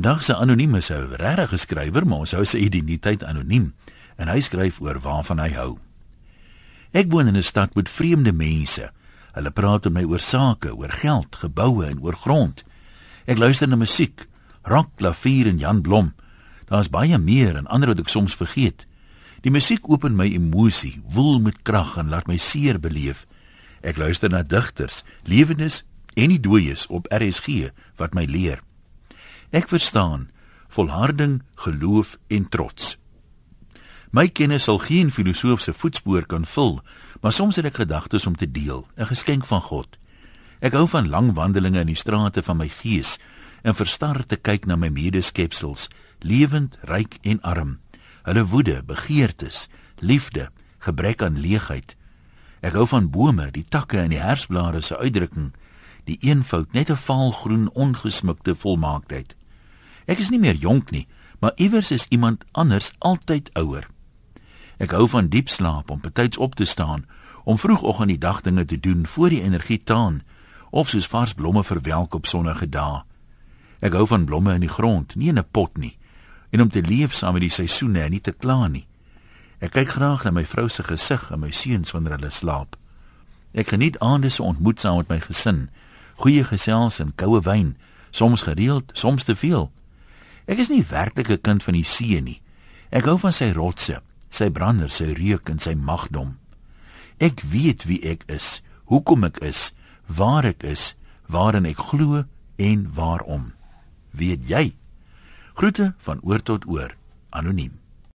Vandag se anoniem is 'n regte skrywer, maar ons hou sy identiteit anoniem en hy skryf oor waarvan hy hou. Ek woon in 'n stad met vreemde mense. Hulle praat met my oor sake, oor geld, geboue en oor grond. Ek luister na musiek, rock, klavier en Jan Blom. Daar's baie meer en ander wat ek soms vergeet. Die musiek open my emosie, woel met krag en laat my seer beleef. Ek luister na digters, lewendes en die dooies op RSG wat my leer. Ek verstaan volharding, geloof en trots. My kennis sal geen filosoof se voetspoor kan vul, maar soms het ek gedagtes om te deel, 'n geskenk van God. Ek hou van lang wandelinge in die strate van my gees en verstar te kyk na my medeskepsels, lewend, ryk en arm. Hulle woede, begeertes, liefde, gebrek aan leegheid. Ek hou van bome, die takke en die hersblare se uitdrukking, die eenvoud, net 'n vaalgroen ongesmukte volmaaktheid. Ek is nie meer jonk nie, maar iewers is iemand anders altyd ouer. Ek hou van diep slaap om betyds op te staan, om vroegoggend die dagdinge te doen voor die energie taan of soos vars blomme verwelk op sonnige dae. Ek hou van blomme in die grond, nie in 'n pot nie, en om te leef saam met die seisoene en nie te kla nie. Ek kyk graag na my vrou se gesig en my seuns wanneer hulle slaap. Ek geniet aande se ontmoet saam met my gesin, goeie gesels en koue wyn, soms gereeld, soms te veel. Ek is nie werklik 'n kind van die see nie. Ek hou van sy rotse, sy branders, sy reuk en sy magdom. Ek weet wie ek is, hoekom ek is, waar ek is, waarin ek glo en waarom. Weet jy? Groete van oor tot oor, anoniem.